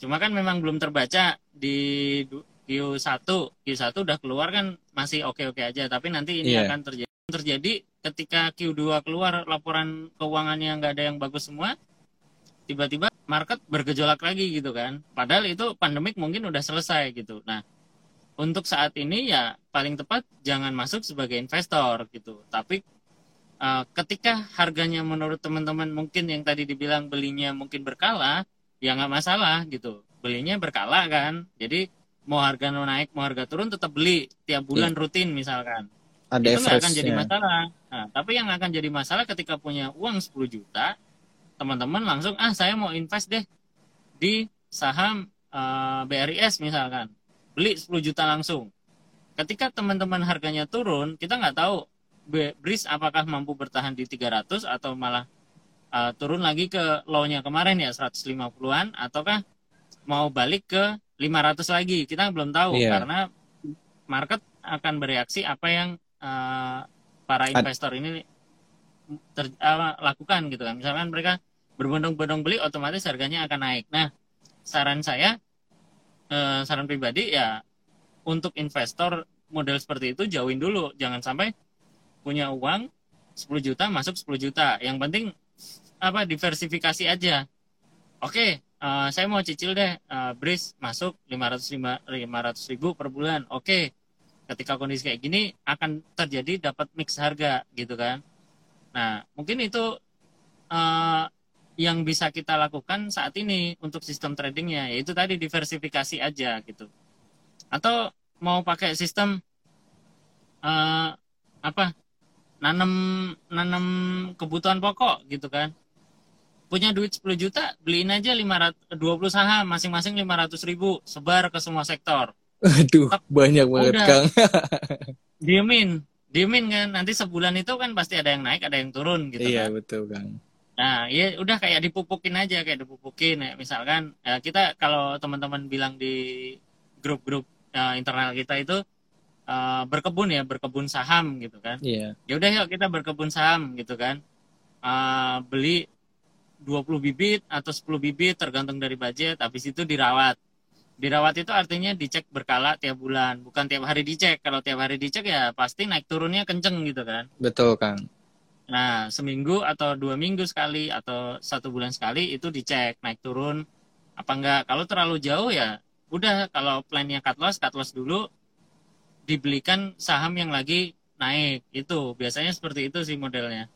Cuma kan memang belum terbaca di Q1, Q1 udah keluar kan masih oke-oke aja. Tapi nanti ini yeah. akan terjadi. Terjadi ketika Q2 keluar laporan keuangannya nggak ada yang bagus semua, tiba-tiba market bergejolak lagi gitu kan. Padahal itu pandemik mungkin udah selesai gitu. Nah untuk saat ini ya paling tepat jangan masuk sebagai investor gitu. Tapi uh, ketika harganya menurut teman-teman mungkin yang tadi dibilang belinya mungkin berkala, ya nggak masalah gitu. Belinya berkala kan. Jadi mau harga naik mau harga turun tetap beli tiap bulan yeah. rutin misalkan. Ada itu nggak akan jadi masalah. Nah, tapi yang akan jadi masalah ketika punya uang 10 juta, teman-teman langsung ah saya mau invest deh di saham uh, eh, BRIS misalkan beli 10 juta langsung. Ketika teman-teman harganya turun, kita nggak tahu BRIS apakah mampu bertahan di 300 atau malah uh, turun lagi ke low-nya kemarin ya 150-an ataukah mau balik ke 500 lagi. Kita belum tahu yeah. karena market akan bereaksi apa yang uh, para investor ini ter, uh, lakukan gitu kan. Misalkan mereka berbondong-bondong beli otomatis harganya akan naik. Nah, saran saya eh, saran pribadi ya untuk investor model seperti itu jauhin dulu. Jangan sampai punya uang 10 juta masuk 10 juta. Yang penting apa diversifikasi aja. Oke uh, saya mau cicil deh. Uh, bris masuk 500 500 ribu per bulan. Oke ketika kondisi kayak gini akan terjadi dapat mix harga gitu kan. Nah mungkin itu uh, yang bisa kita lakukan saat ini untuk sistem tradingnya yaitu tadi diversifikasi aja gitu. Atau mau pakai sistem uh, apa nanam nanam kebutuhan pokok gitu kan. Punya duit 10 juta beliin aja 500 20 saham masing-masing 500 ribu sebar ke semua sektor. Aduh banyak banget Udah. kang. Diemin diemin kan. Nanti sebulan itu kan pasti ada yang naik ada yang turun gitu iya kan. betul kang Nah, ya udah kayak dipupukin aja, kayak dipupukin. Ya. Misalkan ya kita kalau teman-teman bilang di grup-grup uh, internal kita itu uh, berkebun ya, berkebun saham gitu kan. Iya. Yeah. Ya udah yuk kita berkebun saham gitu kan. Uh, beli 20 bibit atau 10 bibit tergantung dari budget, habis itu dirawat. Dirawat itu artinya dicek berkala tiap bulan, bukan tiap hari dicek. Kalau tiap hari dicek ya pasti naik turunnya kenceng gitu kan. Betul, Kang. Nah, seminggu atau dua minggu sekali atau satu bulan sekali itu dicek naik turun apa enggak. Kalau terlalu jauh ya udah kalau plannya cut loss, cut loss dulu dibelikan saham yang lagi naik. Itu biasanya seperti itu sih modelnya.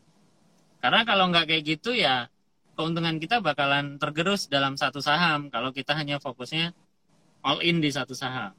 Karena kalau nggak kayak gitu ya keuntungan kita bakalan tergerus dalam satu saham kalau kita hanya fokusnya all in di satu saham.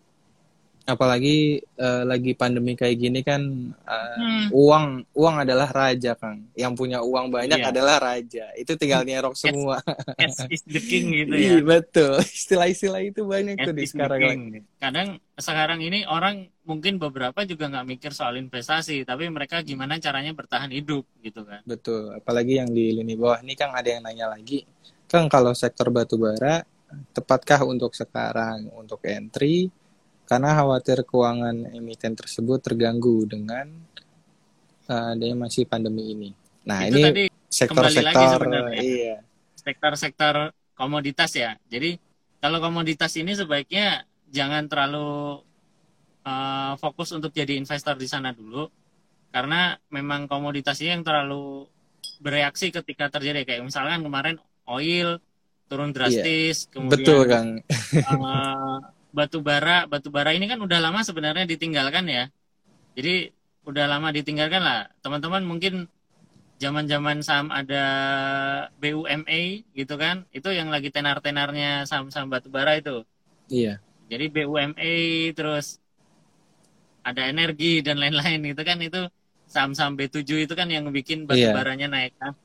Apalagi uh, lagi pandemi kayak gini kan uh, hmm. uang uang adalah raja kang. Yang punya uang banyak yeah. adalah raja. Itu tinggal nyerok semua. Yes, is the king gitu ya. iya, betul. Istilah-istilah itu banyak tuh di sekarang. kadang sekarang ini orang mungkin beberapa juga nggak mikir soal investasi tapi mereka gimana caranya bertahan hidup gitu kan. Betul. Apalagi yang di lini bawah ini kang ada yang nanya lagi. Kang kalau sektor batubara tepatkah untuk sekarang untuk entry karena khawatir keuangan emiten tersebut terganggu dengan uh, adanya masih pandemi ini. Nah, itu ini sektor-sektor iya. Sektor-sektor komoditas ya. Jadi kalau komoditas ini sebaiknya jangan terlalu uh, fokus untuk jadi investor di sana dulu karena memang komoditas ini yang terlalu bereaksi ketika terjadi kayak misalkan kemarin oil turun drastis iya. kemudian betul kan uh, batu bara batu bara ini kan udah lama sebenarnya ditinggalkan ya. Jadi udah lama ditinggalkan lah. Teman-teman mungkin zaman-zaman saham ada BUMA gitu kan itu yang lagi tenar-tenarnya saham-saham batu bara itu. Iya. Jadi BUMA terus ada energi dan lain-lain itu kan itu saham-saham B7 itu kan yang bikin batu iya. baranya naik kan.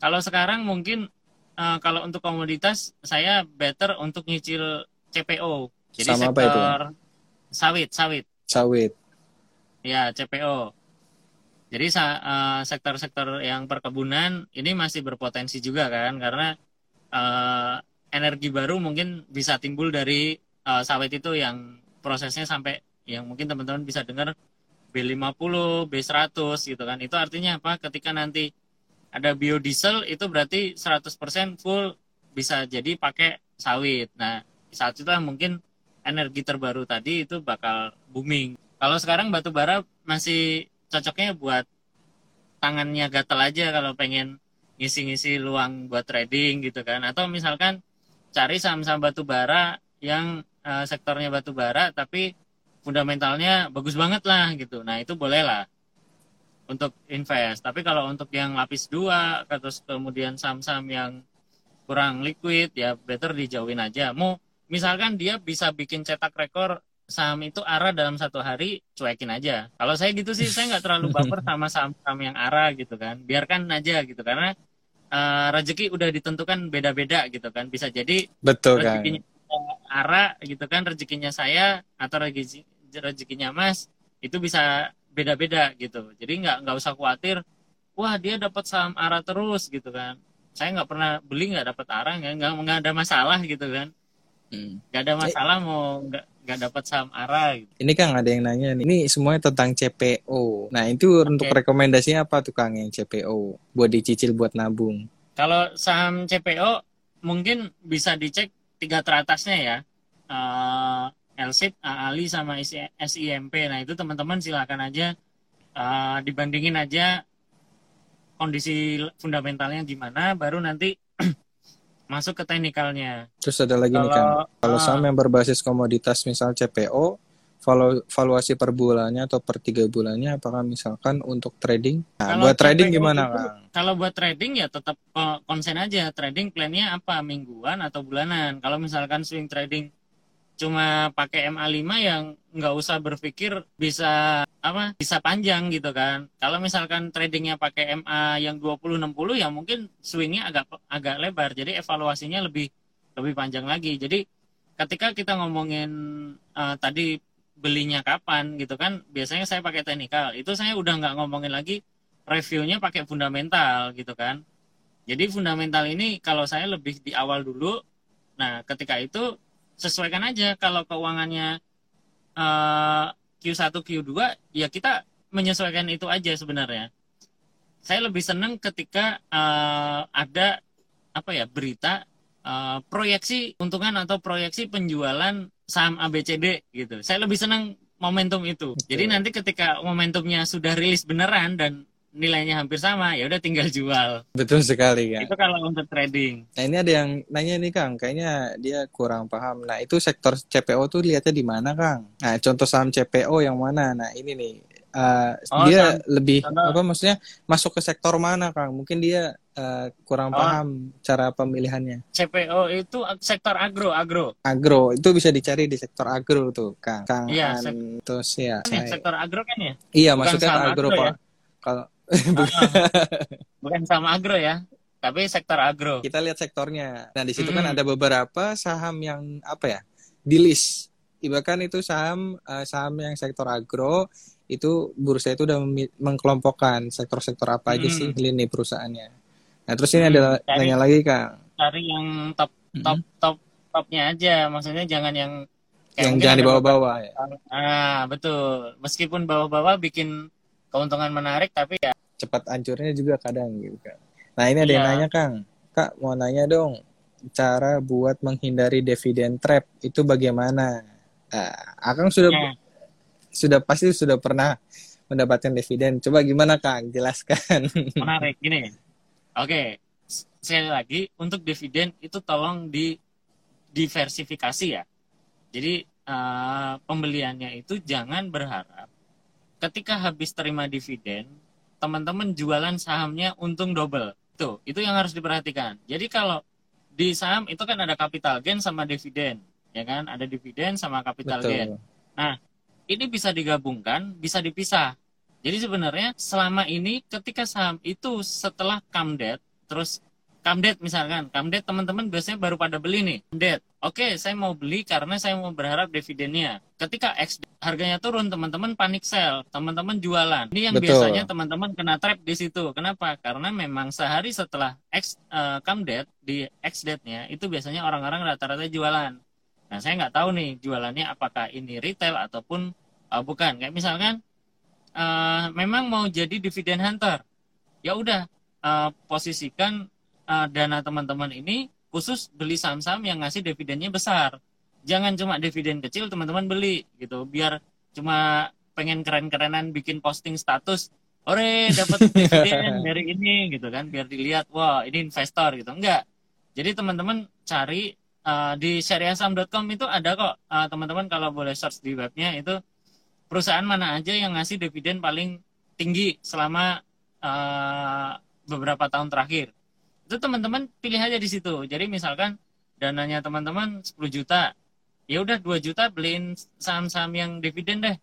Kalau sekarang mungkin uh, kalau untuk komoditas saya better untuk nyicil CPO jadi Sama sektor apa itu? sawit, sawit. Sawit. Ya, CPO. Jadi uh, sektor-sektor yang perkebunan ini masih berpotensi juga kan karena uh, energi baru mungkin bisa timbul dari uh, sawit itu yang prosesnya sampai yang mungkin teman-teman bisa dengar B50, B100 gitu kan. Itu artinya apa? Ketika nanti ada biodiesel itu berarti 100% full bisa jadi pakai sawit. Nah, saat itu mungkin energi terbaru tadi itu bakal booming. Kalau sekarang batu bara masih cocoknya buat tangannya gatel aja kalau pengen ngisi-ngisi luang buat trading gitu kan. Atau misalkan cari saham-saham batu bara yang uh, sektornya batu bara tapi fundamentalnya bagus banget lah gitu. Nah itu boleh lah untuk invest. Tapi kalau untuk yang lapis dua, terus kemudian saham-saham yang kurang liquid ya better dijauhin aja. Mau misalkan dia bisa bikin cetak rekor saham itu arah dalam satu hari cuekin aja. Kalau saya gitu sih saya nggak terlalu baper sama saham-saham yang arah gitu kan. Biarkan aja gitu karena uh, rezeki udah ditentukan beda-beda gitu kan. Bisa jadi betul kan? arah gitu kan rezekinya saya atau rezeki rezekinya mas itu bisa beda-beda gitu. Jadi nggak nggak usah khawatir wah dia dapat saham arah terus gitu kan. Saya nggak pernah beli nggak dapat arah nggak nggak ada masalah gitu kan Hmm. Gak ada masalah eh. mau gak, gak dapat saham ARA gitu. Ini kan ada yang nanya nih. Ini semuanya tentang CPO. Nah, itu okay. untuk rekomendasinya apa tuh Kang yang CPO buat dicicil buat nabung? Kalau saham CPO mungkin bisa dicek tiga teratasnya ya. Uh, LSIP, AALI sama SIMP. Nah, itu teman-teman silakan aja uh, dibandingin aja kondisi fundamentalnya gimana baru nanti masuk ke teknikalnya. Terus ada lagi kalau, nih kan, kalau uh, saham yang berbasis komoditas misal CPO, valuasi per bulannya atau per tiga bulannya, apakah misalkan untuk trading? Nah, buat trading gimana itu, Kalau buat trading ya tetap konsen aja, trading plannya apa mingguan atau bulanan. Kalau misalkan swing trading cuma pakai MA5 yang nggak usah berpikir bisa apa bisa panjang gitu kan. Kalau misalkan tradingnya pakai MA yang 20-60 ya mungkin swingnya agak agak lebar. Jadi evaluasinya lebih lebih panjang lagi. Jadi ketika kita ngomongin uh, tadi belinya kapan gitu kan biasanya saya pakai teknikal. Itu saya udah nggak ngomongin lagi reviewnya pakai fundamental gitu kan. Jadi fundamental ini kalau saya lebih di awal dulu nah ketika itu sesuaikan aja kalau keuangannya uh, Q1 Q2 ya kita menyesuaikan itu aja sebenarnya. Saya lebih senang ketika uh, ada apa ya berita uh, proyeksi untungan atau proyeksi penjualan saham ABCD gitu. Saya lebih senang momentum itu. Jadi nanti ketika momentumnya sudah rilis beneran dan nilainya hampir sama, ya udah tinggal jual. Betul sekali kan. Itu kalau untuk trading. Nah ini ada yang nanya nih Kang, kayaknya dia kurang paham. Nah itu sektor CPO tuh lihatnya di mana Kang? Nah contoh saham CPO yang mana? Nah ini nih uh, oh, dia lebih apa maksudnya masuk ke sektor mana Kang? Mungkin dia uh, kurang oh. paham cara pemilihannya. CPO itu sektor agro, agro. Agro itu bisa dicari di sektor agro tuh, Kang. Kang iya, An, terus ya. Ini sektor agro kan ya? Iya, Bukan maksudnya agro, agro ya? Kalau bukan sama agro ya tapi sektor agro. Kita lihat sektornya. Nah, di situ mm. kan ada beberapa saham yang apa ya? Di list. Bahkan itu saham uh, saham yang sektor agro itu bursa itu udah mengkelompokkan sektor-sektor apa aja mm. sih lini perusahaannya. Nah, terus ini mm. ada cari, nanya lagi, Kang. Cari yang top top mm. top topnya aja, maksudnya jangan yang yang jangan dibawa-bawa ya. Ah, betul. Meskipun bawa-bawa bikin keuntungan menarik tapi ya cepat hancurnya juga kadang gitu kan. Nah ini ada yang iya. nanya Kang, Kak mau nanya dong, cara buat menghindari dividen trap itu bagaimana? Nah, Akang sudah ya. sudah pasti sudah pernah mendapatkan dividen. Coba gimana Kang? Jelaskan. Menarik gini. Oke, sekali lagi untuk dividen itu tolong di diversifikasi ya. Jadi uh, pembeliannya itu jangan berharap ketika habis terima dividen teman-teman jualan sahamnya untung double itu, itu yang harus diperhatikan. Jadi kalau di saham itu kan ada capital gain sama dividen, ya kan? Ada dividen sama capital Betul. gain. Nah, ini bisa digabungkan, bisa dipisah. Jadi sebenarnya selama ini ketika saham itu setelah come debt, terus Kamdet misalkan, Kamdet teman-teman biasanya baru pada beli nih. Kamdet, oke okay, saya mau beli karena saya mau berharap dividennya. Ketika X harganya turun, teman-teman panik sell, teman-teman jualan. Ini yang Betul. biasanya teman-teman kena trap di situ. Kenapa? Karena memang sehari setelah X uh, Kamdet di X date-nya itu biasanya orang-orang rata-rata jualan. Nah saya nggak tahu nih jualannya apakah ini retail ataupun uh, bukan. Kayak misalkan uh, memang mau jadi dividen hunter, ya udah uh, posisikan uh, dana teman-teman ini khusus beli saham-saham yang ngasih dividennya besar. Jangan cuma dividen kecil teman-teman beli gitu, biar cuma pengen keren-kerenan bikin posting status, ore dapat dividen dari ini gitu kan, biar dilihat wah ini investor gitu. Enggak. Jadi teman-teman cari uh, di syariahsaham.com itu ada kok uh, teman-teman kalau boleh search di webnya itu perusahaan mana aja yang ngasih dividen paling tinggi selama uh, beberapa tahun terakhir itu teman-teman pilih aja di situ. Jadi misalkan dananya teman-teman 10 juta ya udah 2 juta beliin saham-saham yang dividen deh.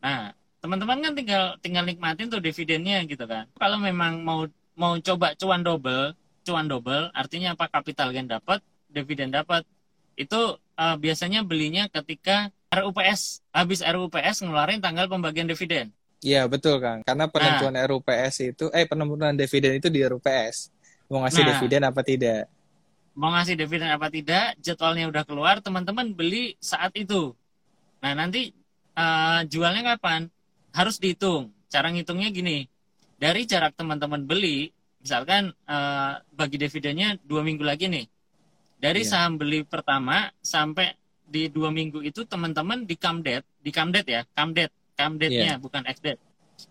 Nah teman-teman kan tinggal tinggal nikmatin tuh dividennya gitu kan. Kalau memang mau mau coba cuan double cuan double artinya apa? Kapital gain dapat dividen dapat. Itu uh, biasanya belinya ketika RUPS habis RUPS ngeluarin tanggal pembagian dividen. Iya betul Kang, karena penentuan nah, RUPS itu, eh penentuan dividen itu di RUPS mau ngasih nah, dividen apa tidak? Mau ngasih dividen apa tidak jadwalnya udah keluar teman-teman beli saat itu. Nah nanti uh, jualnya kapan? Harus dihitung. Cara ngitungnya gini. Dari jarak teman-teman beli misalkan uh, bagi dividennya dua minggu lagi nih. Dari yeah. saham beli pertama sampai di dua minggu itu teman-teman di kamdet di kamdet ya kamdet kamdetnya yeah. bukan xdet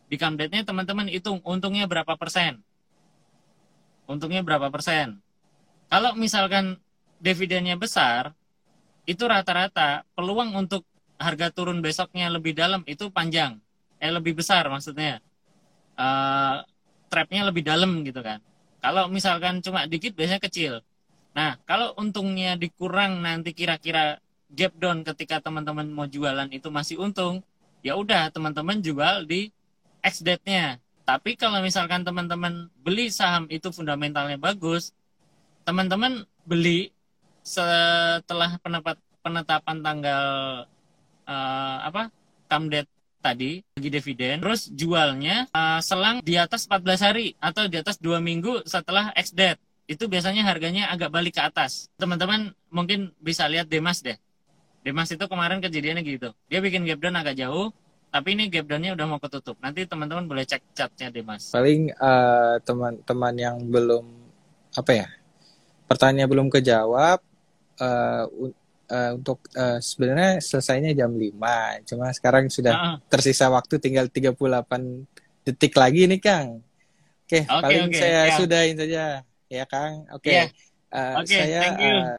di kamdetnya teman-teman hitung untungnya berapa persen untungnya berapa persen. Kalau misalkan dividennya besar, itu rata-rata peluang untuk harga turun besoknya lebih dalam itu panjang, eh lebih besar maksudnya. Uh, trapnya lebih dalam gitu kan. Kalau misalkan cuma dikit biasanya kecil. Nah, kalau untungnya dikurang nanti kira-kira gap down ketika teman-teman mau jualan itu masih untung, ya udah teman-teman jual di X date-nya. Tapi kalau misalkan teman-teman beli saham itu fundamentalnya bagus, teman-teman beli setelah penepat, penetapan tanggal uh, apa kamdet tadi bagi dividen, terus jualnya uh, selang di atas 14 hari atau di atas dua minggu setelah ex date itu biasanya harganya agak balik ke atas. Teman-teman mungkin bisa lihat Demas deh. Demas itu kemarin kejadiannya gitu. Dia bikin gap down agak jauh, tapi ini gap down-nya udah mau ketutup. Nanti teman-teman boleh cek chatnya deh mas. Paling uh, teman-teman yang belum apa ya pertanyaan belum kejawab uh, uh, untuk uh, sebenarnya selesainya jam 5 cuma sekarang sudah uh -uh. tersisa waktu tinggal 38 detik lagi nih Kang. Oke, okay, okay, paling okay, saya yeah. sudahin saja ya Kang. Oke. Okay. Yeah. Uh, okay, saya uh,